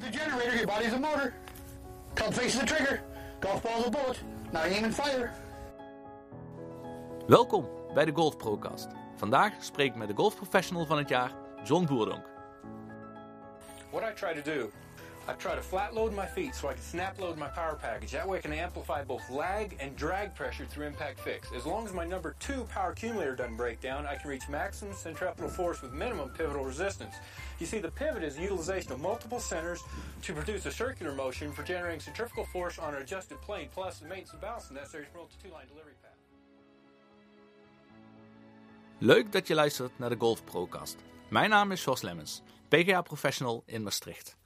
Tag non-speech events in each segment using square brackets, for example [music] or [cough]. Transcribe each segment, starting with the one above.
The generator, your body's a motor. Club faces the trigger. Golf ball's a bullet. Now aim and fire. Welkom bij de Golf Procast. Vandaag spreek ik met de golfprofessional van het jaar, John Boerdonk. What I try to do, I try to flat load my feet so I can snap load my power package. That way I can amplify both lag and drag pressure through impact fix. As long as my number two power accumulator doesn't break down, I can reach maximum centripetal force with minimum pivotal resistance. You see, the pivot is the utilization of multiple centers to produce a circular motion for generating centrifugal force on an adjusted plane, plus the maintenance and balance necessary for a two-line delivery path. Leuk dat je luistert naar de Golf Procast. Mijn naam is Jos Lemmens, PGA Professional in Maastricht.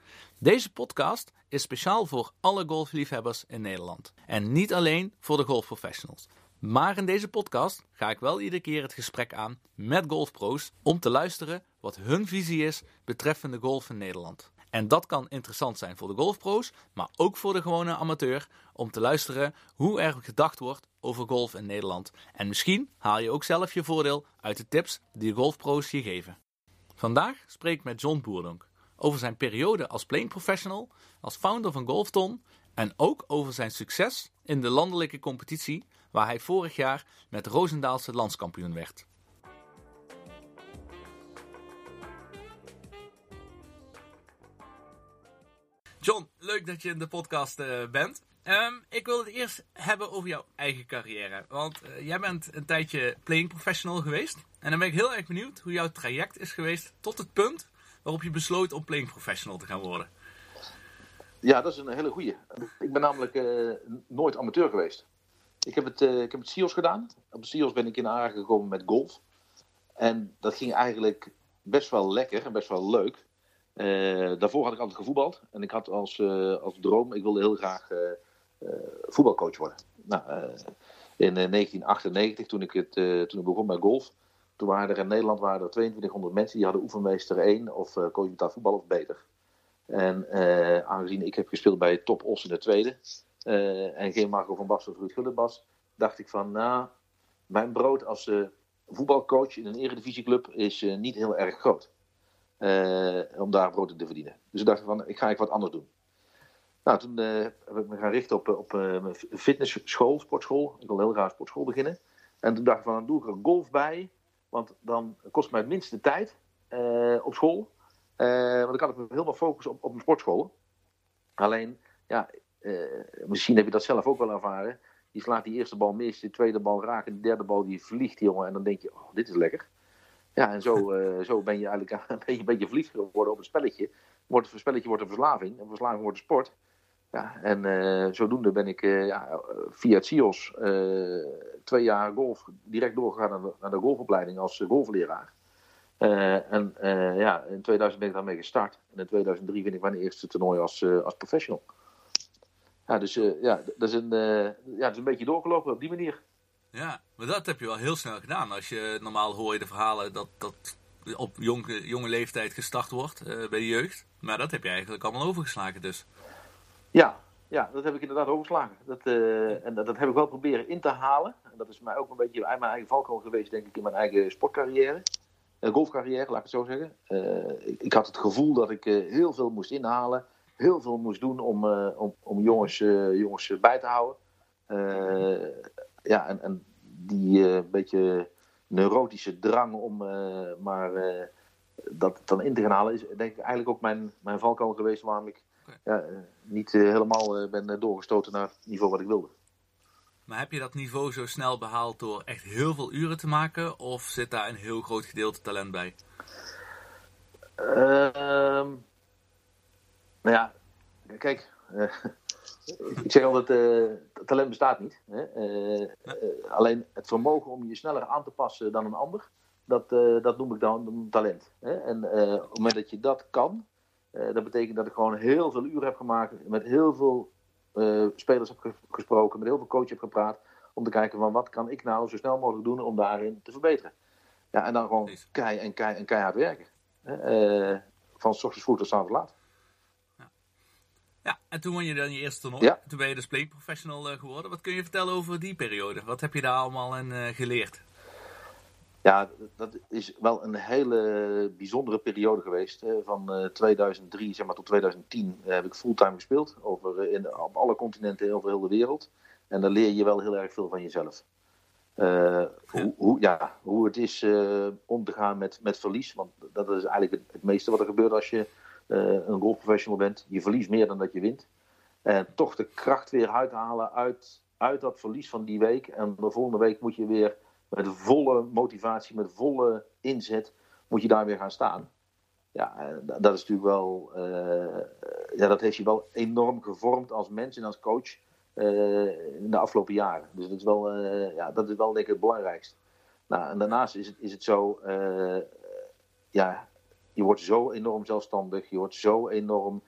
Deze podcast is speciaal voor alle golfliefhebbers in Nederland. En niet alleen voor de golfprofessionals. Maar in deze podcast ga ik wel iedere keer het gesprek aan met golfpro's om te luisteren wat hun visie is betreffende golf in Nederland. En dat kan interessant zijn voor de golfpro's, maar ook voor de gewone amateur om te luisteren hoe er gedacht wordt over golf in Nederland. En misschien haal je ook zelf je voordeel uit de tips die de golfpro's je geven. Vandaag spreek ik met John Boerdonk over zijn periode als playing professional, als founder van Golfton en ook over zijn succes in de landelijke competitie waar hij vorig jaar met Roosendaalse landskampioen werd. John, leuk dat je in de podcast eh, bent. Ehm, ik wil het eerst hebben over jouw eigen carrière. Want eh, jij bent een tijdje playing professional geweest. En dan ben ik heel erg benieuwd hoe jouw traject is geweest tot het punt waarop je besloot om playing professional te gaan worden. Ja, dat is een hele goeie. Ik ben namelijk eh, nooit amateur geweest. Ik heb het, uh, ik heb het SIOS gedaan. Op de SIOS ben ik in aanraking gekomen met golf. En dat ging eigenlijk best wel lekker en best wel leuk. Uh, daarvoor had ik altijd gevoetbald. En ik had als, als droom, ik wilde heel graag voetbalcoach worden. Nou, in 1998, toen ik, het, toen ik begon met golf, toen waren er in Nederland waren er 2200 mensen die hadden oefenmeester 1 of uh, betaald voetbal of beter. En uh, aangezien ik heb gespeeld bij Top Os in de tweede uh, en geen Marco van Basten of Ruud Gullenbas, dacht ik van nou, mijn brood als voetbalcoach in een eredivisieclub is niet heel erg groot. om daar brood in te verdienen. Dus ik dacht van ik ga ik wat anders doen. Nou, toen heb ik me gaan richten op, op mijn fitnessschool, sportschool. Ik wil heel graag sportschool beginnen. En toen dacht ik van dan doe ik er golf bij. Want dan kost het mij het minste tijd uh, op school. Uh, want dan kan ik me helemaal focussen op, op mijn sportschool. Alleen, ja, uh, misschien heb je dat zelf ook wel ervaren. Je slaat die eerste bal mis, de tweede bal raakt en de derde bal die vliegt, jongen. En dan denk je, oh, dit is lekker. Ja, en zo, [laughs] zo ben je eigenlijk [laughs] ben je een beetje verliefd geworden op een spelletje. Wordt, een spelletje wordt een verslaving, en verslaving wordt een sport. Ja, en uh, zodoende ben ik uh, ja, via het CIOS uh, twee jaar golf direct doorgegaan naar de, naar de golfopleiding als golfleraar. en ja, in 2000 ben ik daarmee gestart. En in 2003 vind ik mijn eerste toernooi als, als professional. Ja, dus ja, dat is, een, ja, dat is een beetje doorgelopen op die manier. Ja, maar dat heb je wel heel snel gedaan. Als je normaal hoor je de verhalen dat dat op jonge, jonge leeftijd gestart wordt bij de jeugd. Maar dat heb je eigenlijk allemaal overgeslagen dus. Ja, ja, dat heb ik inderdaad overgeslagen. Dat, uh, en dat, heb ik wel proberen in te halen. En dat is mij ook een beetje mijn eigen valkuil geweest, denk ik, in mijn eigen sportcarrière. Uh, golfcarrière, laat ik het zo zeggen. Ik, ik, had het gevoel dat ik heel veel moest inhalen. Heel veel moest doen om, om, om jongens, jongens bij te houden. ja, en, en die beetje neurotische drang om maar dat dan in te gaan halen... is denk ik eigenlijk ook mijn, mijn valkuil geweest waarom ik ja, niet uh, helemaal uh, ben doorgestoten naar het niveau wat ik wilde. Maar heb je dat niveau zo snel behaald door echt heel veel uren te maken? Of zit daar een heel groot gedeelte talent bij? Uh, nou ja, kijk. [laughs] ik zeg altijd, talent bestaat niet. Hè? alleen het vermogen om je sneller aan te passen dan een ander, dat, dat noem ik dan talent. Hè? En op het moment dat je dat kan, uh, dat betekent dat ik gewoon heel veel uren heb gemaakt, met heel veel uh, spelers heb gesproken, met heel veel coaches heb gepraat, om te kijken van wat kan ik nou zo snel mogelijk doen om daarin te verbeteren. Ja, en dan gewoon kei en, kei en keihard werken. Uh, van s ochtends vroeg tot s avonds laat. Ja. ja, en toen won je dan je eerste toernooi. Ja. Toen ben je dus play professional geworden. Wat kun je vertellen over die periode? Wat heb je daar allemaal in geleerd? Ja, dat is wel een hele bijzondere periode geweest. Van 2003 zeg maar, tot 2010 heb ik fulltime gespeeld. Over, in, op alle continenten over heel de wereld. En dan leer je wel heel erg veel van jezelf. Uh, hoe, hoe, ja, hoe het is uh, om te gaan met, met verlies. Want dat is eigenlijk het, het meeste wat er gebeurt als je uh, een golfprofessional bent. Je verliest meer dan dat je wint. En toch de kracht weer uithalen uit, uit dat verlies van die week. En de volgende week moet je weer met volle motivatie, met volle inzet, moet je daar weer gaan staan. Ja, dat is natuurlijk wel. ja, dat heeft je wel enorm gevormd als mens en als coach. Eh, in de afgelopen jaren. Dus dat is wel, eh, ja, dat is wel denk ik het belangrijkste. Nou, en daarnaast is het, is het zo, eh, ja, je wordt zo enorm zelfstandig, je wordt zo enorm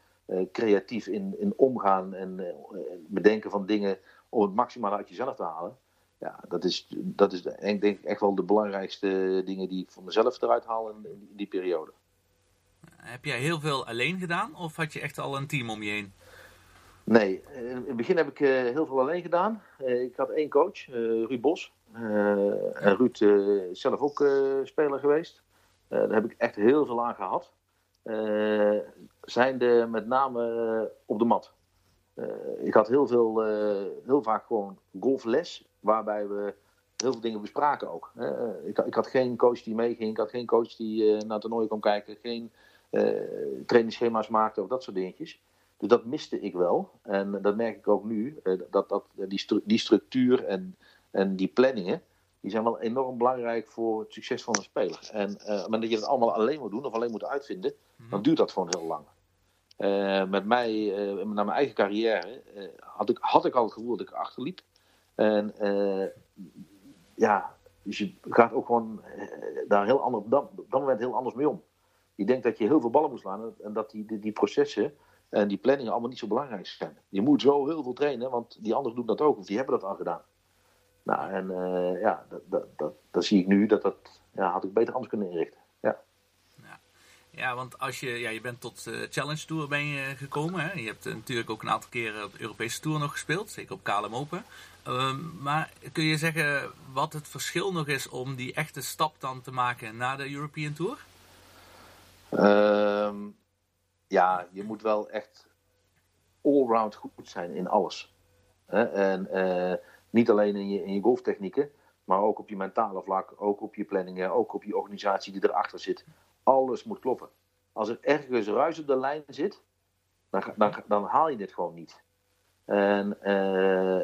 creatief in, in omgaan en bedenken van dingen om het maximale uit jezelf te halen. Ja, dat is, dat is denk ik echt wel de belangrijkste dingen die ik voor mezelf eruit haal in, in die periode. Heb jij heel veel alleen gedaan of had je echt al een team om je heen? Nee, in het begin heb ik uh, heel veel alleen gedaan. Uh, ik had één coach, Ruud Bos. en Ruud is zelf ook speler geweest. daar heb ik echt heel veel aan gehad. zijnde met name op de mat. Ik had heel, veel, heel vaak gewoon golfles, waarbij we heel veel dingen bespraken ook. Ik, ik, had geen coach die meeging, ik had geen coach die naar het toernooi kwam kijken, geen trainingsschema's maakte of dat soort dingetjes. Dus dat miste ik wel. En dat merk ik ook nu. Eh, dat, dat, die, die structuur en, en die planningen, die zijn wel enorm belangrijk voor het succes van een speler. En uh, moment dat je dat allemaal alleen moet doen of alleen moet uitvinden, mhm. dan duurt dat gewoon heel lang. Uh, met mij, uh, naar mijn eigen carrière, had, ik, had ik al het gevoel dat ik achterliep. En ja, dus je gaat ook gewoon daar heel anders, op dat, dat moment heel anders mee om. Je denkt dat je heel veel ballen moet slaan en dat die, die, processen en die planningen allemaal niet zo belangrijk zijn. Je moet zo heel veel trainen, want die anderen doen dat ook, of die hebben dat al gedaan. Nou, en ja, dat, dat, dat, dat, zie ik nu, dat dat ja, had ik beter anders kunnen inrichten. Ja. Want als je, ja, je bent tot de Challenge Tour ben je gekomen. Hè? Je hebt natuurlijk ook een aantal keren op de Europese Tour nog gespeeld, zeker op KLM Open. Uh, maar kun je zeggen wat het verschil nog is om die echte stap dan te maken naar de European Tour? Uh, ja, je moet wel echt allround goed zijn in alles. En uh, niet alleen in je, in je golftechnieken, maar ook op je mentale vlak, ook op je planningen, ook op je organisatie die erachter zit. Alles moet kloppen. Als er ergens ruis op de lijn zit, dan, dan, dan haal je dit gewoon niet. En uh,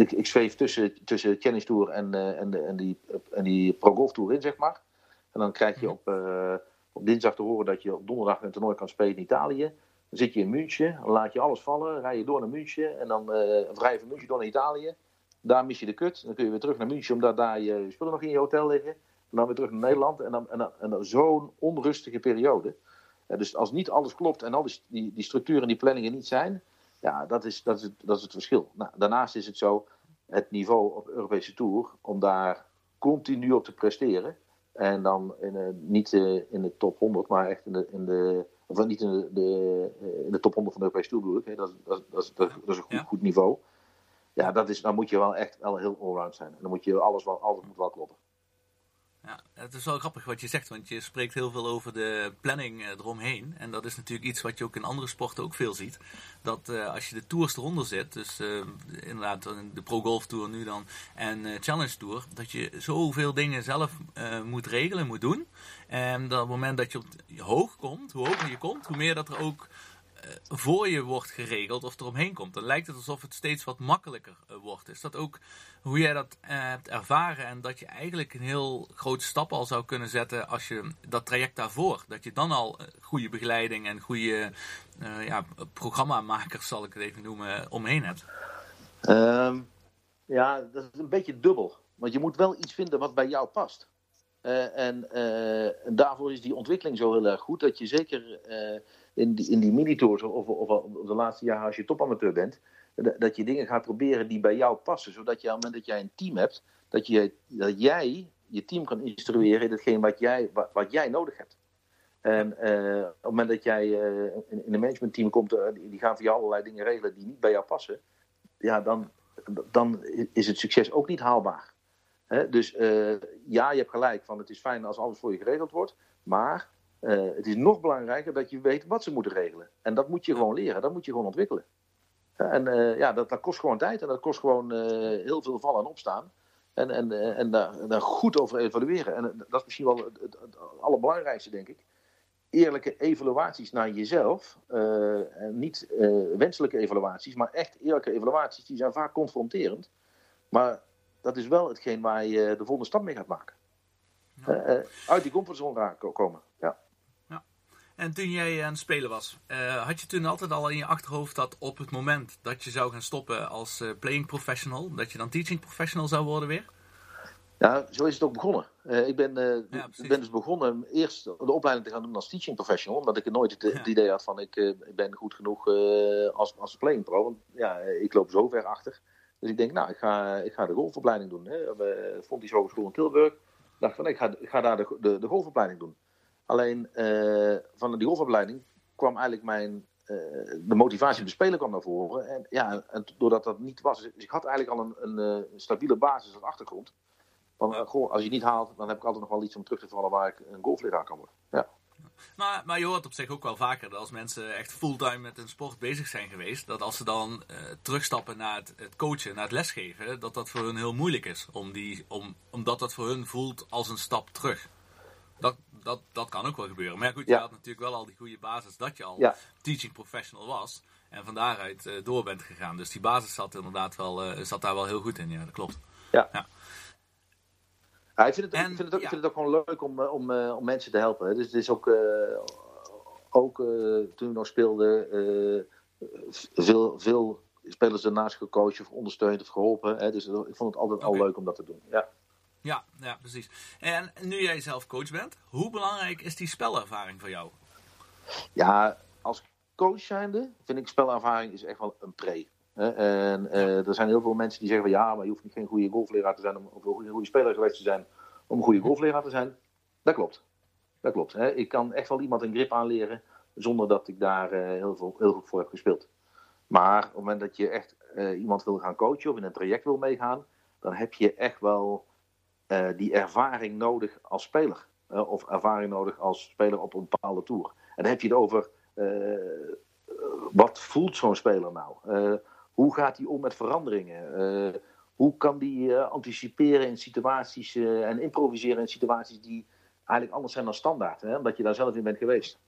ik, ik zweef tussen, tussen Challenge Tour en, uh, en, die, en die Pro Golf Tour in, zeg maar. En dan krijg je mhm. op op dinsdag te horen dat je op donderdag een toernooi kan spelen in Italië. Dan zit je in München, dan laat je alles vallen, rij je door naar München en dan uh, rij je van München door naar Italië. Daar mis je de kut, dan kun je weer terug naar München omdat daar je spullen nog in je hotel liggen. En dan weer terug naar Nederland en dan, en dan, en dan zo'n onrustige periode. Dus als niet alles klopt en al die, die, die structuren en die planningen niet zijn, ja, dat is, dat is, dat is het verschil. Nou, daarnaast is het zo, het niveau op Europese Tour, om daar continu op te presteren. En dan in, niet uh, in de top 100, maar echt in de, in de of niet in de, de, uh, in de top 100 van de Europese Tour bedoel ik. Hè. Dat, dat, dat, dat, is een goed, goed niveau. Ja, dat is, dan moet je wel echt wel heel allround zijn. En dan moet je alles wel, alles moet wel kloppen. Ja, het is wel grappig wat je zegt, want je spreekt heel veel over de planning eh, eromheen. En dat is natuurlijk iets wat je ook in andere sporten ook veel ziet. Dat uh, als je de tours eronder zet, dus uh, inderdaad de Pro Golf Tour nu dan en uh, Challenge Tour, dat je zoveel dingen zelf moet regelen, moet doen. En dat op het moment dat je hoog komt, hoe hoger je komt, hoe meer dat er ook eh, voor je wordt geregeld of eromheen komt. Dan lijkt het alsof het steeds wat makkelijker eh, wordt. Is dat ook hoe jij dat uh, hebt ervaren en dat je eigenlijk een heel grote stap al zou kunnen zetten als je dat traject daarvoor, dat je dan al goede begeleiding en goede uh, ja, programmamakers, zal ik het even noemen, omheen hebt? Um, ja, dat is een beetje dubbel. Want je moet wel iets vinden wat bij jou past. en daarvoor is die ontwikkeling zo heel erg goed dat je zeker in die, in die mini-tours of, of, of, de laatste jaren als je topamateur bent, dat je dingen gaat proberen die bij jou passen. Zodat je op het moment dat jij een team hebt, dat, je, dat jij je team kan instrueren in hetgeen wat jij, wat, wat jij nodig hebt. En uh, op het moment dat jij uh, in, een managementteam komt, uh, die gaan voor jou allerlei dingen regelen die niet bij jou passen, ja, dan, dan is het succes ook niet haalbaar. Dus eh, ja, je hebt gelijk van het is fijn als alles voor je geregeld wordt. Maar eh, het is nog belangrijker dat je weet wat ze moeten regelen. En dat moet je gewoon leren, dat moet je gewoon ontwikkelen. En eh, ja, dat, dat kost gewoon tijd en dat kost gewoon eh, heel veel vallen en opstaan. En, en, en daar, daar goed over evalueren. En dat is misschien wel het, het, het allerbelangrijkste, denk ik. Eerlijke evaluaties naar jezelf. en niet wenselijke evaluaties, maar echt eerlijke evaluaties. Die zijn vaak confronterend. Maar dat is wel hetgeen waar je de volgende stap mee gaat maken. Uit die comfortzone komen. En toen jij aan het spelen was, eh, had je toen altijd al in je achterhoofd dat op het moment dat je zou gaan stoppen als eh, playing professional, dat je dan teaching professional zou worden weer? Ja, zo is het ook begonnen. Eh, ik, ben, Ja, ben dus begonnen eerst de opleiding te gaan doen als teaching professional. Omdat ik nooit het, idee had van ik ben goed genoeg als, als playing pro. Want ja, ik loop zo ver achter. Dus ik denk, nou, ik ga, ik ga de golfopleiding doen. Hè. Bij Fontys Hogeschool in Tilburg. Ik dacht van, ik ga, ik ga daar de, de, de golfopleiding doen. Alleen eh, van die golfopleiding kwam eigenlijk mijn, eh, de motivatie om te spelen kwam naar voren. En ja, en doordat dat niet was. Dus ik had eigenlijk al een, een, eh, stabiele basis als achtergrond. Van, goh, als je niet haalt, dan heb ik altijd nog wel iets om terug te vallen waar ik een golfleraar kan worden. Ja. Maar, maar je hoort op zich ook wel vaker dat als mensen echt fulltime met een sport bezig zijn geweest, dat als ze dan terugstappen naar het, het coachen, naar het lesgeven, dat dat voor hun heel moeilijk is. Om die, om, omdat dat voor hun voelt als een stap terug. Dat, dat, dat kan ook wel gebeuren. Maar goed, je Ja. had natuurlijk wel al die goede basis dat je al Ja. teaching professional was. En van daaruit eh, door bent gegaan. Dus die basis zat inderdaad wel, eh, zat daar wel heel goed in. Ja, dat klopt. Ja. Ja. Ja, ik, vind het, En, ik, vind het ook, ik vind het ook gewoon leuk om, eh, om, om mensen te helpen. hè. Dus het is ook, ook toen ik nog speelde, veel, veel spelers ernaast gecoacht of ondersteund of geholpen. Hè. Dus ik vond het altijd al leuk om dat te doen. Ja. Ja, ja, precies. En nu jij zelf coach bent, hoe belangrijk is die spelervaring voor jou? Ja, als coach zijnde vind ik spelervaring is echt wel een pre. En eh, er zijn heel veel mensen die zeggen van ja, maar je hoeft niet geen goede golfleraar te zijn om, of een goede, speler geweest te zijn om een goede golfleraar te zijn. Dat klopt. Dat klopt. Hè. Ik kan echt wel iemand een grip aanleren zonder dat ik daar eh, heel, veel, heel goed voor heb gespeeld. Maar op het moment dat je echt eh, iemand wil gaan coachen of in een traject wil meegaan, dan heb je echt wel eh, die ervaring nodig als speler. Of ervaring nodig als speler op een bepaalde tour. En dan heb je het over eh, wat voelt zo'n speler nou? Eh, hoe gaat hij om met veranderingen? Hoe kan die anticiperen in situaties en improviseren in situaties die eigenlijk anders zijn dan standaard, hè? omdat je daar zelf in bent geweest?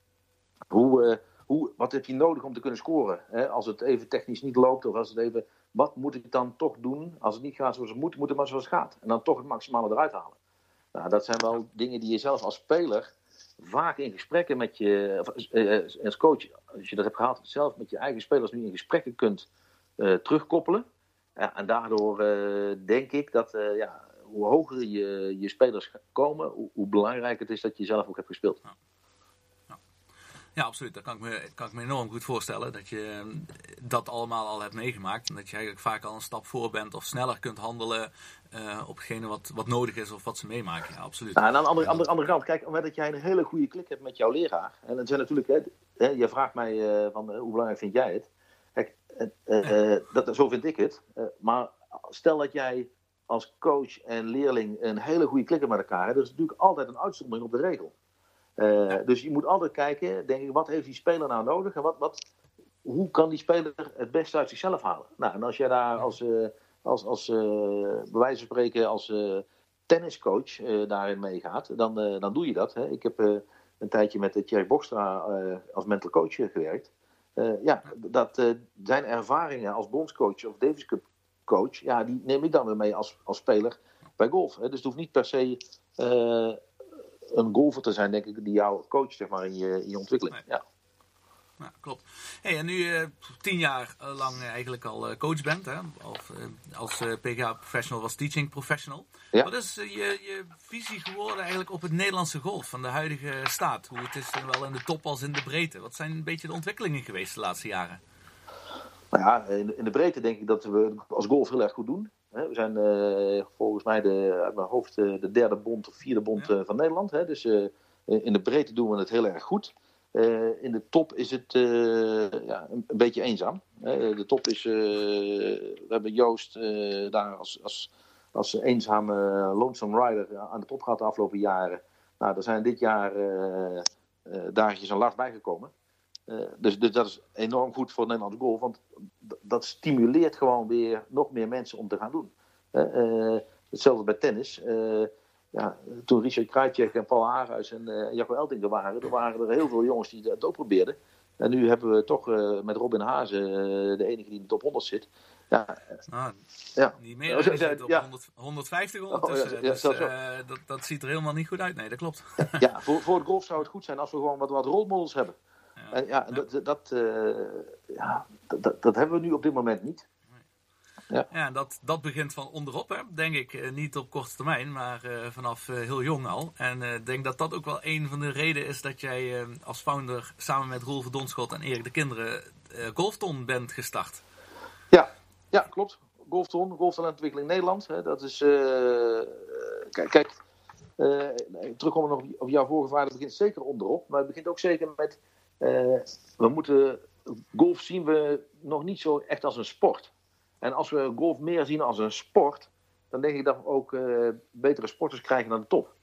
Hoe, hoe, wat heb je nodig om te kunnen scoren? Hè? Als het even technisch niet loopt, of als het even. Wat moet ik dan toch doen? Als het niet gaat zoals het moet, moet het maar zoals het gaat. En dan toch het maximale eruit halen. Nou, dat zijn wel dingen die je zelf als speler vaak in gesprekken met je, of, eh, eh, als coach, als je dat hebt gehad, zelf met je eigen spelers nu in gesprekken kunt eh, terugkoppelen. Ja, en daardoor eh, denk ik dat eh, ja, hoe hoger je, je spelers komen, hoe, hoe belangrijk het is dat je zelf ook hebt gespeeld. Ja, absoluut. Dat kan ik me, kan ik me enorm goed voorstellen. Dat je eh, dat allemaal al hebt meegemaakt. En dat je eigenlijk vaak al een stap voor bent of sneller kunt handelen eh, op hetgene wat, wat nodig is of wat ze meemaken. Ja, absoluut. Nou, en aan de andere, andere, andere kant, kijk, op het moment dat jij een hele goede klik hebt met jouw leraar. En dat zijn natuurlijk, hè, je vraagt mij eh, van, eh, hoe belangrijk vind jij het? Kijk, dat, zo vind ik het. Maar stel dat jij als coach en leerling een hele goede klik hebt met elkaar. Hè, dat is natuurlijk altijd een uitzondering op de regel. Eh, Dus je moet altijd kijken, denk ik, wat heeft die speler nou nodig? En wat, wat, hoe kan die speler het beste uit zichzelf halen? Nou, en als jij daar als, eh, als, als bij wijze van spreken, als tenniscoach daarin meegaat, dan, dan doe je dat. Hè. Ik heb een tijdje met uh, Thierry Bokstra als mental coach gewerkt. Ja, dat zijn ervaringen als bondscoach of Davis Cup coach, ja, die neem ik dan weer mee als, als speler bij golf. Hè. Dus het hoeft niet per se een golfer te zijn, denk ik, die jou coacht zeg maar, in, je, in je ontwikkeling. Nee. Ja. Ja, klopt. Hey, en nu je tien jaar eh, lang eh, eigenlijk al eh, coach bent, hè? Of, eh, als eh, PGA professional was teaching professional. Ja. Wat is eh, je, je visie geworden eigenlijk op het Nederlandse golf van de huidige staat? Hoe het is zowel in de top als in de breedte. Wat zijn een beetje de ontwikkelingen geweest de laatste jaren? Nou ja, in de breedte denk ik dat we als golf heel erg goed doen. Hè, We zijn eh, volgens mij de, uit mijn hoofd eh, de derde bond of vierde bond Ja. eh, van Nederland. Hè. Dus in de breedte doen we het heel erg goed. In de top is het ja, een, een beetje eenzaam. Hè. De top is, we hebben Joost daar als, als, als eenzame lonesome rider aan de top gehad de afgelopen jaren. Nou, er zijn dit jaar dagjes een last bijgekomen. Dus, dus dat is enorm goed voor Nederlands golf, want dat stimuleert gewoon weer nog meer mensen om te gaan doen. hetzelfde bij tennis ja, toen Richard Krajcek en Paul Haarhuis en Jacco Elting er waren, er waren er heel veel jongens die dat ook probeerden. En nu hebben we toch met Robin Hazen, de enige die in de top 100 zit. Ja, ah, ja. Niet meer, hij zit op ja. 100, 150 ondertussen. Oh, ja, dus, dat, dat ziet er helemaal niet goed uit. Nee, dat klopt. ja, voor, voor het golf zou het goed zijn als we gewoon wat, wat rolmodels hebben. En ja, Dat, dat, ja dat, dat hebben we nu op dit moment niet. Ja, ja dat, dat begint van onderop, hè, denk ik. Eh, niet op korte termijn, maar uh, vanaf uh, heel jong al. En ik denk dat dat ook wel een van de redenen is dat jij als founder samen met Rolf Donschot en Erik de Kinderen Golfton bent gestart. Ja, ja klopt. Golfton, Golftalentontwikkeling Nederland. Hè, dat is, kijk, kijk terugkomen nog op jouw vorige vraag, dat begint zeker onderop. Maar het begint ook zeker met, we moeten, golf zien we nog niet zo echt als een sport. En als we golf meer zien als een sport, dan denk ik dat we ook uh, betere sporters krijgen naar de top.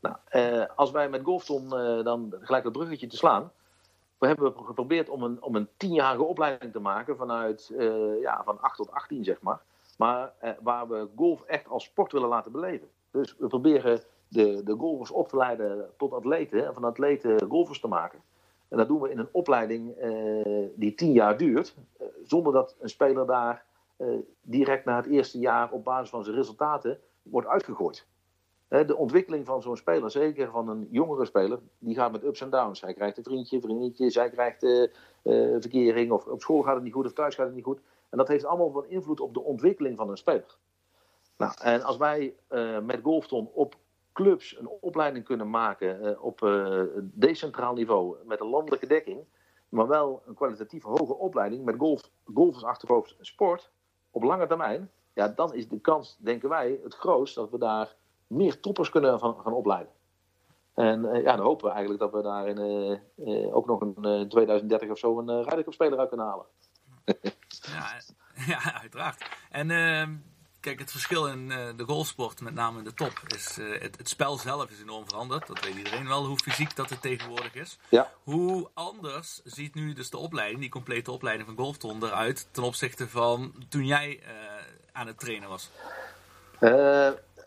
Nou, uh, als wij met Golfton uh, dan gelijk dat bruggetje te slaan. We hebben geprobeerd om een, om een tienjarige opleiding te maken vanuit ja, van 8 tot 18, zeg maar. Maar waar we golf echt als sport willen laten beleven. Dus we proberen de, de golfers op te leiden tot atleten, en van atleten golfers te maken. En dat doen we in een opleiding die tien jaar duurt, zonder dat een speler daar eh, direct na het eerste jaar op basis van zijn resultaten wordt uitgegooid. De ontwikkeling van zo'n speler, zeker van een jongere speler, die gaat met ups en downs. Hij krijgt een vriendje, vriendinnetje, zij krijgt uh, verkering, of op school gaat het niet goed, of thuis gaat het niet goed. En dat heeft allemaal van invloed op de ontwikkeling van een speler. Nou, en als wij met Golfton op clubs een opleiding kunnen maken op decentraal niveau, met een landelijke dekking, maar wel een kwalitatief hoge opleiding met golf, golfers achterhoofd sport, op lange termijn, ja, dan is de kans, denken wij, het grootst dat we daar meer toppers kunnen van, gaan opleiden. En uh, ja, dan hopen we eigenlijk dat we daar in, ook nog een 2030 of zo een uh, speler uit kunnen halen. ja, [laughs] ja, uiteraard. En ehm, Kijk, het verschil in uh, de golfsport, met name in de top, is uh, het, het, spel zelf is enorm veranderd. Dat weet iedereen wel, hoe fysiek dat het tegenwoordig is. Ja. Hoe anders ziet nu dus de opleiding, die complete opleiding van Golfton eruit ten opzichte van toen jij uh, aan het trainen was?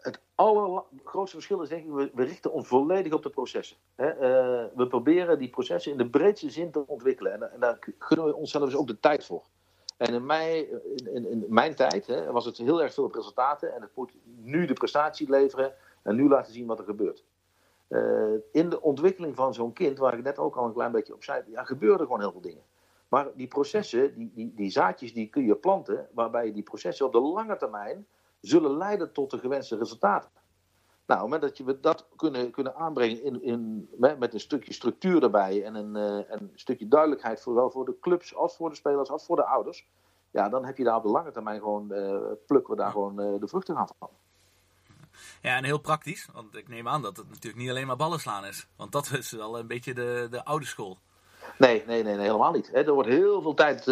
het allergrootste verschil is denk ik, we, we, richten ons volledig op de processen. Hè? we proberen die processen in de breedste zin te ontwikkelen. En, en daar gunnen we onszelf dus ook de tijd voor. En in, in, mijn tijd hè, was het heel erg veel resultaten. En het moet nu de prestatie leveren en nu laten zien wat er gebeurt. Uh, in de ontwikkeling van zo'n kind, waar ik net ook al een klein beetje op zei, ja, gebeuren gewoon heel veel dingen. Maar die processen, die, die, die zaadjes, die kun je planten, waarbij die processen op de lange termijn zullen leiden tot de gewenste resultaten. Nou, op het moment dat je dat kunnen, kunnen aanbrengen in, in, met een stukje structuur erbij en een, uh, een stukje duidelijkheid, zowel voor de clubs als voor de spelers als voor de ouders, ja, dan heb je daar op de lange termijn gewoon, uh, plukken we daar gewoon uh, de vruchten gaan van. Ja, en heel praktisch, want ik neem aan dat het natuurlijk niet alleen maar ballen slaan is. Want dat is wel een beetje de, de oude school. Nee, nee, nee, nee helemaal niet. Er wordt heel veel tijd,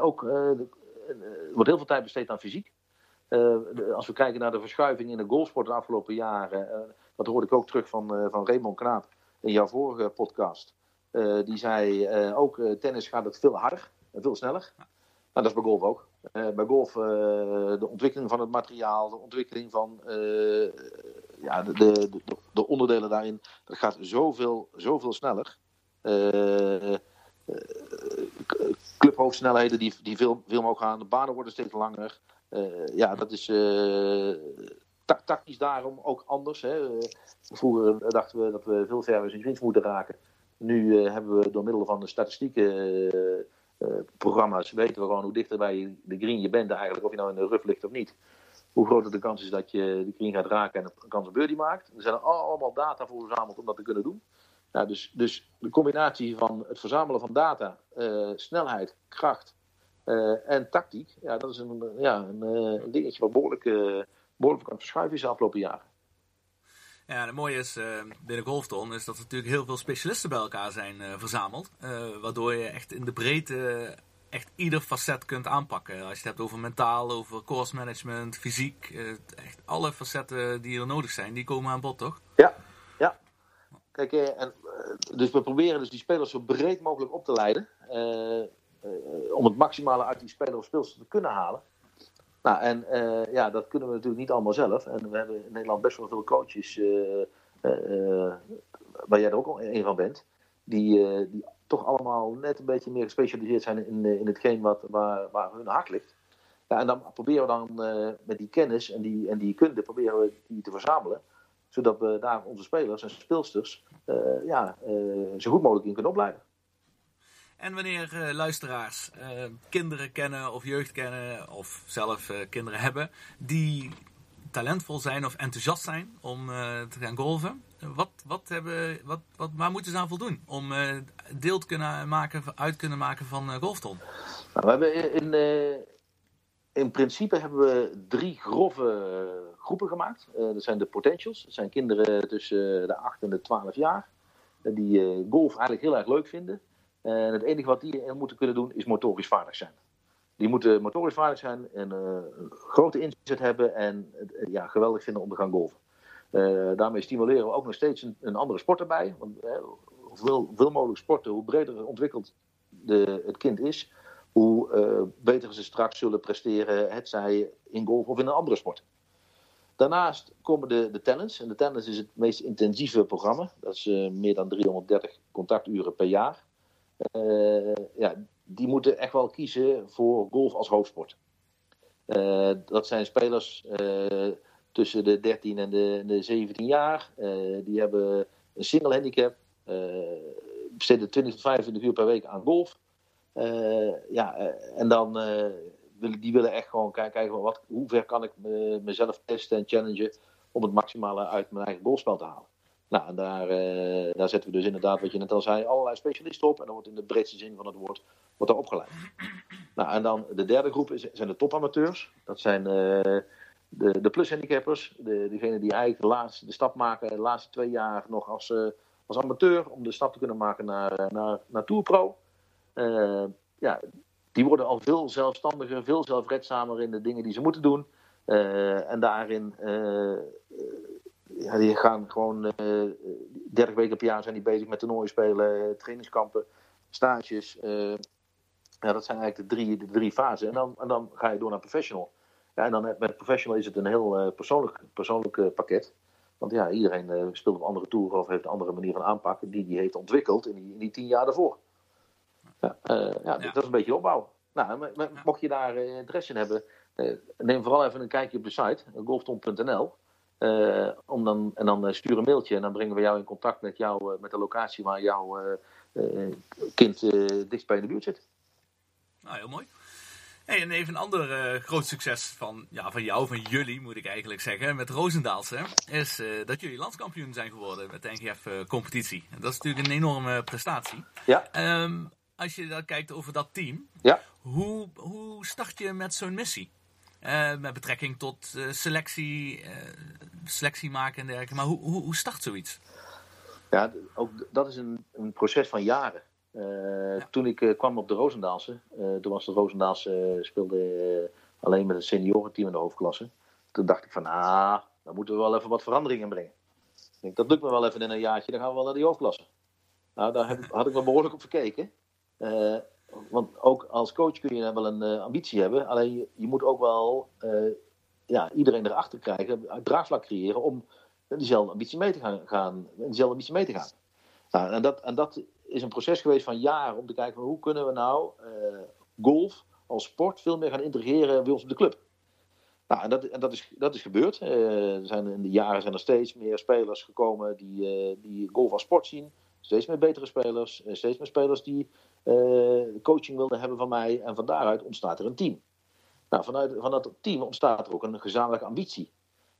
ook, er wordt heel veel tijd besteed aan fysiek. Uh, als we kijken naar de verschuiving in de golfsport de afgelopen jaren, uh, dat hoorde ik ook terug van, uh, van Raymond Knaap in jouw vorige podcast. die zei ook, tennis gaat het veel harder en veel sneller. Nou, dat is bij golf ook. bij golf de ontwikkeling van het materiaal, de ontwikkeling van ja, de, de, de, de, onderdelen daarin, dat gaat zoveel, zoveel sneller. clubhoofdsnelheden die, die veel, veel mogen gaan, de banen worden steeds langer. Eh, ja, dat is eh, tactisch daarom ook anders. Hè. Vroeger dachten we dat we veel verder in greens moeten raken. Nu hebben we door middel van de statistieken programma's weten we gewoon hoe dichter bij de green je bent eigenlijk, of je nou in de ruf ligt of niet. Hoe groter de kans is dat je de green gaat raken en een kans op birdie maakt. Er zijn allemaal data voor verzameld om dat te kunnen doen. Nou, dus, dus de combinatie van het verzamelen van data, snelheid, kracht uh, en tactiek, ja, dat is een, ja, een, uh, een dingetje wat behoorlijk, uh, behoorlijk kan verschuiven is de afgelopen jaren. Ja, het mooie is binnen Golfton is dat er natuurlijk heel veel specialisten bij elkaar zijn verzameld. waardoor je echt in de breedte echt ieder facet kunt aanpakken. Als je het hebt over mentaal, over course management, fysiek. eh, echt alle facetten die er nodig zijn, die komen aan bod, toch? Ja, ja. Kijk, eh, en, eh, dus we proberen dus die spelers zo breed mogelijk op te leiden. Eh, om het maximale uit die speler of speelster te kunnen halen. Nou, en eh, ja, dat kunnen we natuurlijk niet allemaal zelf. En we hebben in Nederland best wel veel coaches, eh, waar jij er ook een van bent, die, toch allemaal net een beetje meer gespecialiseerd zijn in, in hetgeen wat, waar, waar hun hart ligt. Ja, en dan proberen we dan met die kennis en die, en die kunde proberen we die te verzamelen. Zodat we daar onze spelers en speelsters ja, zo goed mogelijk in kunnen opleiden. En wanneer eh, luisteraars eh, kinderen kennen of jeugd kennen of zelf eh, kinderen hebben die talentvol zijn of enthousiast zijn om te gaan golven, wat, wat hebben, wat, wat, waar moeten ze aan voldoen om deel te kunnen maken, uit kunnen maken van Golfton? Nou, we hebben in, in principe hebben we drie grove groepen gemaakt. Dat zijn de potentials. Dat zijn kinderen tussen de 8 en de 12 jaar. Die golf eigenlijk heel erg leuk vinden. En het enige wat die moeten kunnen doen is motorisch vaardig zijn. Die moeten motorisch vaardig zijn en een grote inzet hebben en ja, geweldig vinden om te gaan golven. daarmee stimuleren we ook nog steeds een, een andere sport erbij. Want hoeveel, hoeveel mogelijk sporten, hoe breder ontwikkeld de, het kind is, hoe beter ze straks zullen presteren, het zij in golf of in een andere sport. Daarnaast komen de, de talents. En de talents is het meest intensieve programma. Dat is meer dan 330 contacturen per jaar. Uh, ja, die moeten echt wel kiezen voor golf als hoofdsport. dat zijn spelers tussen de 13 en de, de 17 jaar. die hebben een single handicap. besteden 20 tot 25 uur per week aan golf. Ja, en dan willen, die willen echt gewoon kijken, wat, hoe ver kan ik me, mezelf testen en challengen om het maximale uit mijn eigen golfspel te halen. Nou, daar, daar zetten we dus inderdaad, wat je net al zei, allerlei specialisten op. En dan wordt in de breedste zin van het woord wordt daar opgeleid. Nou, en dan de derde groep is, zijn de topamateurs. Dat zijn de, de plus-handicappers. De, degenen die eigenlijk de, laatste, de stap maken, de laatste twee jaar nog als, als amateur. Om de stap te kunnen maken naar, naar, naar Tour Pro. Uh, ja, die worden al veel zelfstandiger, veel zelfredzamer in de dingen die ze moeten doen. En daarin, ja, die gaan gewoon 30 weken per jaar zijn die bezig met toernooien spelen, trainingskampen, stages. ja, dat zijn eigenlijk de drie, de drie fasen. En dan, en dan ga je door naar professional. Ja, en dan met professional is het een heel persoonlijk, persoonlijk pakket. Want ja, iedereen speelt op andere toeren of heeft een andere manier van aanpakken die die heeft ontwikkeld in die, in die tien jaar daarvoor. Ja, uh, ja, ja, dat is een beetje opbouw. Nou, mocht je daar uh, interesse in hebben, uh, neem vooral even een kijkje op de site, golfton.nl. om dan, en dan stuur een mailtje en dan brengen we jou in contact met, jou, met de locatie waar jouw kind dichtst bij in de buurt zit. Nou, heel mooi. Hey, en even een ander uh, groot succes van, ja, van jou, van jullie moet ik eigenlijk zeggen, met Roosendaalse, is uh, dat jullie landskampioen zijn geworden met de NGF-competitie. dat is natuurlijk een enorme prestatie. Ja. Um, als je dan kijkt over dat team, ja. hoe, hoe start je met zo'n missie? Uh, met betrekking tot selectie, selectie maken en dergelijke. Maar hoe, hoe, hoe start zoiets? Ja, ook dat is een, een proces van jaren. Uh, ja. Toen ik uh, kwam op de Roosendaalse, uh, toen was de Roosendaalse speelde alleen met het seniorenteam in de hoofdklasse. Toen dacht ik van, ah, dan moeten we wel even wat verandering in brengen. Ik denk, dat lukt me wel even in een jaartje, dan gaan we wel naar die hoofdklasse. Nou, daar heb, had ik wel behoorlijk op verkeken. Want ook als coach kun je wel een ambitie hebben. Alleen je, moet ook wel ja, iedereen erachter krijgen, draagvlak creëren om diezelfde ambitie mee te gaan, gaan, diezelfde ambitie mee te gaan. Nou, en, dat, en dat is een proces geweest van jaren om te kijken hoe kunnen we nou golf als sport veel meer gaan integreren bij ons op de club. Nou, en dat, en dat, is, dat is gebeurd. Zijn, in de jaren zijn er steeds meer spelers gekomen die, die golf als sport zien. Steeds meer betere spelers. steeds meer spelers die coaching wilden hebben van mij. En van daaruit ontstaat er een team. Nou, vanuit van dat team ontstaat er ook een gezamenlijke ambitie.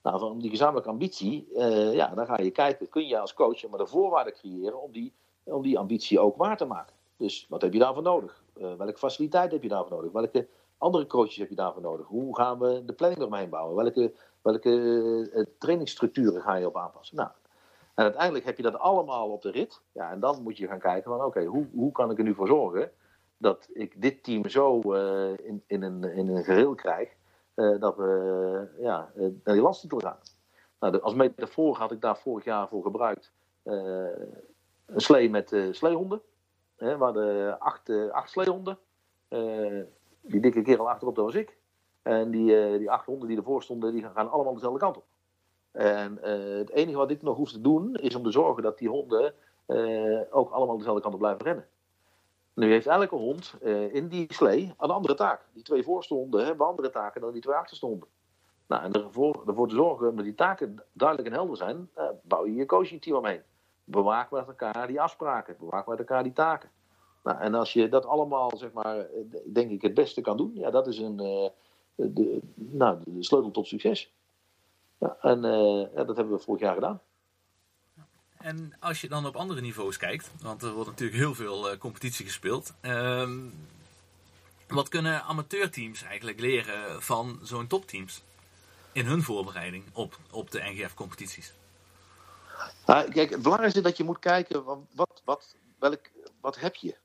Nou, van die gezamenlijke ambitie, ja, dan ga je kijken, kun je als coach maar de voorwaarden creëren om die om die ambitie ook waar te maken. Dus wat heb je daarvoor nodig? Uh, welke faciliteit heb je daarvoor nodig? Welke andere coaches heb je daarvoor nodig? Hoe gaan we de planning eromheen bouwen? Welke, welke uh, trainingsstructuren ga je op aanpassen? Nou, en uiteindelijk heb je dat allemaal op de rit. Ja, en dan moet je gaan kijken van oké, hoe, hoe kan ik er nu voor zorgen dat ik dit team zo in, in, een, in een geheel krijg. dat we ja, naar die landstitel gaan. Nou, als metafoor had ik daar vorig jaar voor gebruikt. een slee met sleehonden. Hè, waar de acht, acht sleehonden. die dikke kerel achterop, dat was ik. En die, die acht honden die ervoor stonden, die gaan allemaal dezelfde kant op. En uh, het enige wat ik nog hoef te doen, is om te zorgen dat die honden uh, ook allemaal dezelfde kant op blijven rennen. Nu heeft elke hond uh, in die slee een andere taak. Die twee voorste honden hebben andere taken dan die twee achterste honden. Nou, en ervoor, ervoor te zorgen dat die taken duidelijk en helder zijn, bouw je je coaching team omheen. Bewaak met elkaar die afspraken, bewaak met elkaar die taken. Nou, en als je dat allemaal, zeg maar, denk ik het beste kan doen, ja, dat is een, de, nou, de sleutel tot succes. Ja, en uh, ja, dat hebben we vorig jaar gedaan. En als je dan op andere niveaus kijkt, want er wordt natuurlijk heel veel uh, competitie gespeeld. Uh, wat kunnen amateurteams eigenlijk leren van zo'n topteams in hun voorbereiding op, op de NGF-competities? Nou, kijk, het belangrijkste is dat je moet kijken, wat, wat, welk, wat heb je?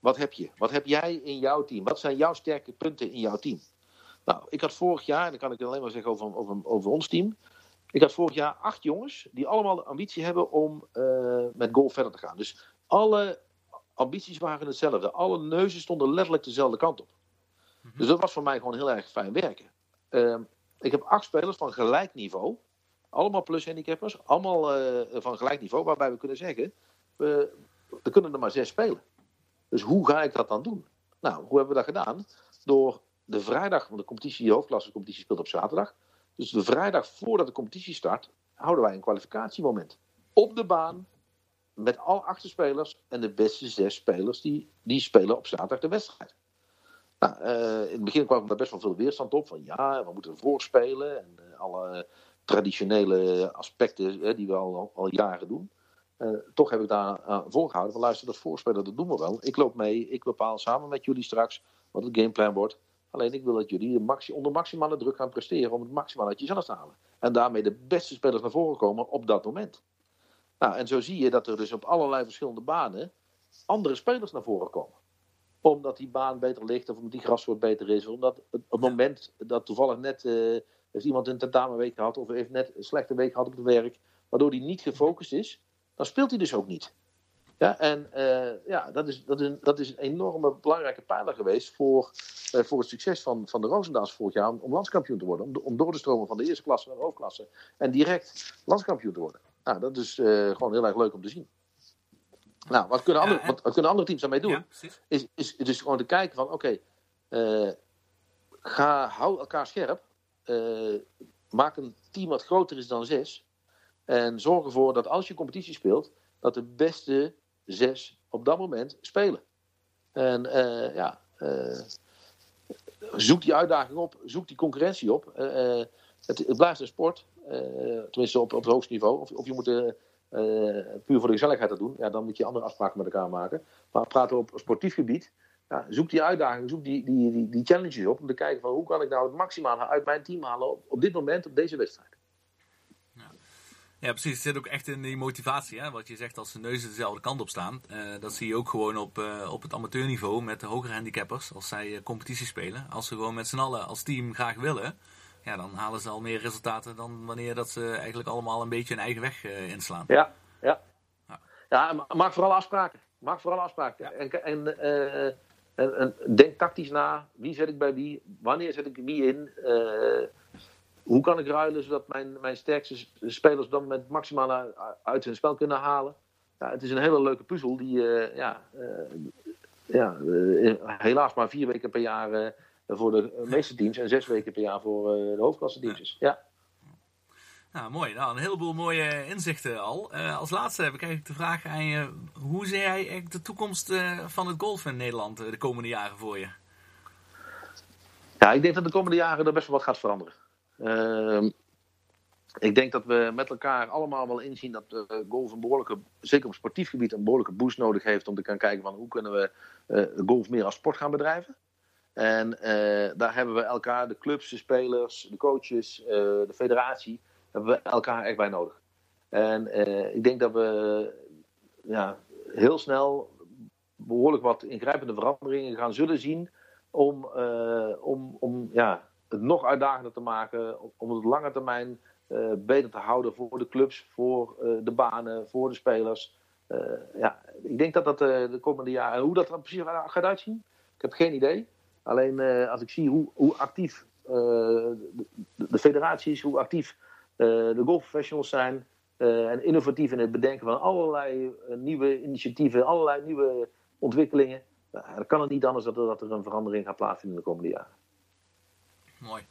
Wat heb je? Wat heb jij in jouw team? Wat zijn jouw sterke punten in jouw team? Nou, ik had vorig jaar, en dan kan ik alleen maar zeggen over, over, over ons team. Ik had vorig jaar acht jongens die allemaal de ambitie hebben om uh, met golf verder te gaan. Dus alle ambities waren hetzelfde. Alle neuzen stonden letterlijk dezelfde kant op. Dus dat was voor mij gewoon heel erg fijn werken. Uh, ik heb acht spelers van gelijk niveau. Allemaal plus handicappers. Allemaal uh, van gelijk niveau. Waarbij we kunnen zeggen, we, er kunnen er maar zes spelen. Dus hoe ga ik dat dan doen? Nou, hoe hebben we dat gedaan? Door de vrijdag, want de competitie, de hoofdklasse competitie speelt op zaterdag. Dus de vrijdag voordat de competitie start, houden wij een kwalificatiemoment. Op de baan, met al acht spelers en de beste zes spelers die, die spelen op zaterdag de wedstrijd. Nou, uh, in het begin kwam daar best wel veel weerstand op. Van ja, we moeten voorspelen. En uh, alle traditionele aspecten die we al, al jaren doen. toch heb ik daar volgehouden. Van luister, dat voorspelen, dat doen we wel. Ik loop mee. Ik bepaal samen met jullie straks wat het gameplan wordt. Alleen ik wil dat jullie maxi onder maximale druk gaan presteren om het maximaal uit jezelf te halen. En daarmee de beste spelers naar voren komen op dat moment. Nou, en zo zie je dat er dus op allerlei verschillende banen andere spelers naar voren komen. Omdat die baan beter ligt of omdat die grassoort beter is. Of omdat het, het moment dat toevallig net uh, heeft iemand een tentamenweek gehad of heeft net een slechte week gehad op het werk. Waardoor hij niet gefocust is. Dan speelt hij dus ook niet. Ja, en uh, ja, dat is, dat, is, dat is een enorme belangrijke pijler geweest voor, uh, voor het succes van, van de Roosendaals vorig jaar om, om landskampioen te worden. Om, om, door te stromen van de eerste klasse naar de hoofdklasse en direct landskampioen te worden. Nou, dat is uh, gewoon heel erg leuk om te zien. Nou, wat kunnen andere, wat, wat, kunnen andere teams daarmee doen? Ja, is, is, is dus gewoon te kijken van, oké, okay, ga, hou elkaar scherp. maak een team wat groter is dan zes. En zorg ervoor dat als je competitie speelt, dat de beste zes op dat moment spelen. En uh, ja, uh, zoek die uitdaging op, zoek die concurrentie op. Uh, het, het, blijft een sport, tenminste op, op het hoogste niveau. Of, of je moet puur voor de gezelligheid dat doen, ja, dan moet je andere afspraken met elkaar maken. Maar praten we op sportief gebied, ja, zoek die uitdaging, zoek die, die, die, die, challenges op om te kijken van hoe kan ik nou het maximale uit mijn team halen op, op dit moment, op deze wedstrijd. Ja, precies. Het zit ook echt in die motivatie. Hè? Wat je zegt, als de neuzen dezelfde kant op staan. Uh, dat zie je ook gewoon op, uh, op het amateurniveau met de hogere handicappers. Als zij uh, competitie spelen. Als ze gewoon met z'n allen als team graag willen. Ja, dan halen ze al meer resultaten dan wanneer dat ze eigenlijk allemaal een beetje hun eigen weg inslaan. Ja, ja. Ja, ja maak vooral afspraken. Maak vooral afspraken. Ja. En, en, en, en, denk tactisch na. Wie zet ik bij wie? Wanneer zet ik wie in? Hoe kan ik ruilen zodat mijn, mijn sterkste spelers dan met maximale uit hun spel kunnen halen? Ja, het is een hele leuke puzzel die uh, ja, uh, ja, uh, helaas maar vier weken per jaar voor de meeste teams en zes weken per jaar voor de hoofdklasse teams is. Ja. Nou, mooi. Nou, een heleboel mooie inzichten al. als laatste heb ik eigenlijk de vraag aan je. Hoe zie jij eigenlijk de toekomst van het golf in Nederland de komende jaren voor je? Ja, ik denk dat de komende jaren er best wel wat gaat veranderen. Uh, ik denk dat we met elkaar allemaal wel inzien dat uh, golf een behoorlijke, zeker op sportief gebied, een behoorlijke boost nodig heeft om te gaan kijken van hoe kunnen we uh, golf meer als sport gaan bedrijven. En uh, daar hebben we elkaar, de clubs, de spelers, de coaches, de federatie, hebben we elkaar echt bij nodig. En ik denk dat we ja, heel snel behoorlijk wat ingrijpende veranderingen gaan zullen zien om, om, om ja, het nog uitdagender te maken, om het lange termijn beter te houden voor de clubs, voor de banen, voor de spelers. ja, ik denk dat dat de komende jaren, hoe dat er precies gaat uitzien, ik heb geen idee. Alleen als ik zie hoe, hoe actief de, de federaties, hoe actief de golfprofessionals zijn, en innovatief in het bedenken van allerlei nieuwe initiatieven, allerlei nieuwe ontwikkelingen. Dan kan het niet anders dat er, dat er een verandering gaat plaatsvinden in de komende jaren. Mooi.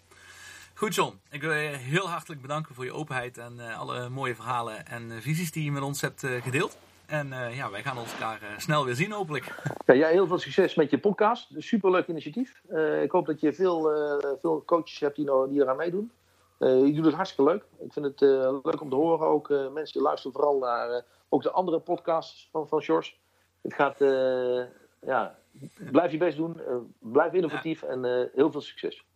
Goed John, ik wil je heel hartelijk bedanken voor je openheid en alle mooie verhalen en visies die je met ons hebt gedeeld. En ja, wij gaan ons elkaar snel weer zien hopelijk. [laughs] Ja, jij heel veel succes met je podcast. Superleuk initiatief. ik hoop dat je veel, veel coaches hebt die, nou, die eraan meedoen. Je doet het hartstikke leuk. Ik vind het leuk om te horen. Ook mensen luisteren vooral naar ook de andere podcasts van, van Sjors. Het gaat, ja, blijf je best doen. blijf innovatief ja. en heel veel succes.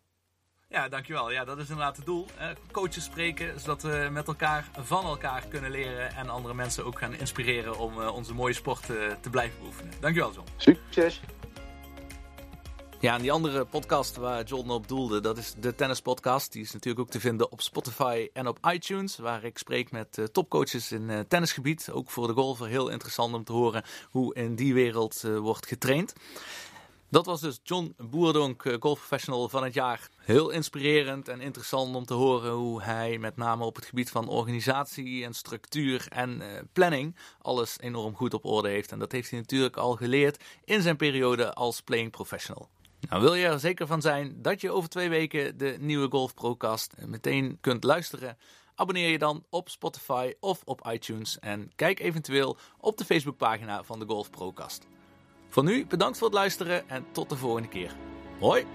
Ja, dankjewel. Ja, dat is inderdaad het doel. coaches spreken, zodat we met elkaar van elkaar kunnen leren. En andere mensen ook gaan inspireren om onze mooie sport te blijven beoefenen. Dankjewel, John. Succes. Ja, en die andere podcast waar John op doelde, dat is de Tennis Podcast. Die is natuurlijk ook te vinden op Spotify en op iTunes, waar ik spreek met uh, topcoaches in uh, tennisgebied. Ook voor de golfer heel interessant om te horen hoe in die wereld uh, wordt getraind. Dat was dus John Boerdonk, golfprofessional van het jaar. Heel inspirerend en interessant om te horen hoe hij met name op het gebied van organisatie en structuur en planning alles enorm goed op orde heeft. En dat heeft hij natuurlijk al geleerd in zijn periode als playing professional. Nou, wil je er zeker van zijn dat je over twee weken de nieuwe Golf Procast meteen kunt luisteren? Abonneer je dan op Spotify of op iTunes en kijk eventueel op de Facebookpagina van de Golf Procast. Voor nu bedankt voor het luisteren en tot de volgende keer. Hoi!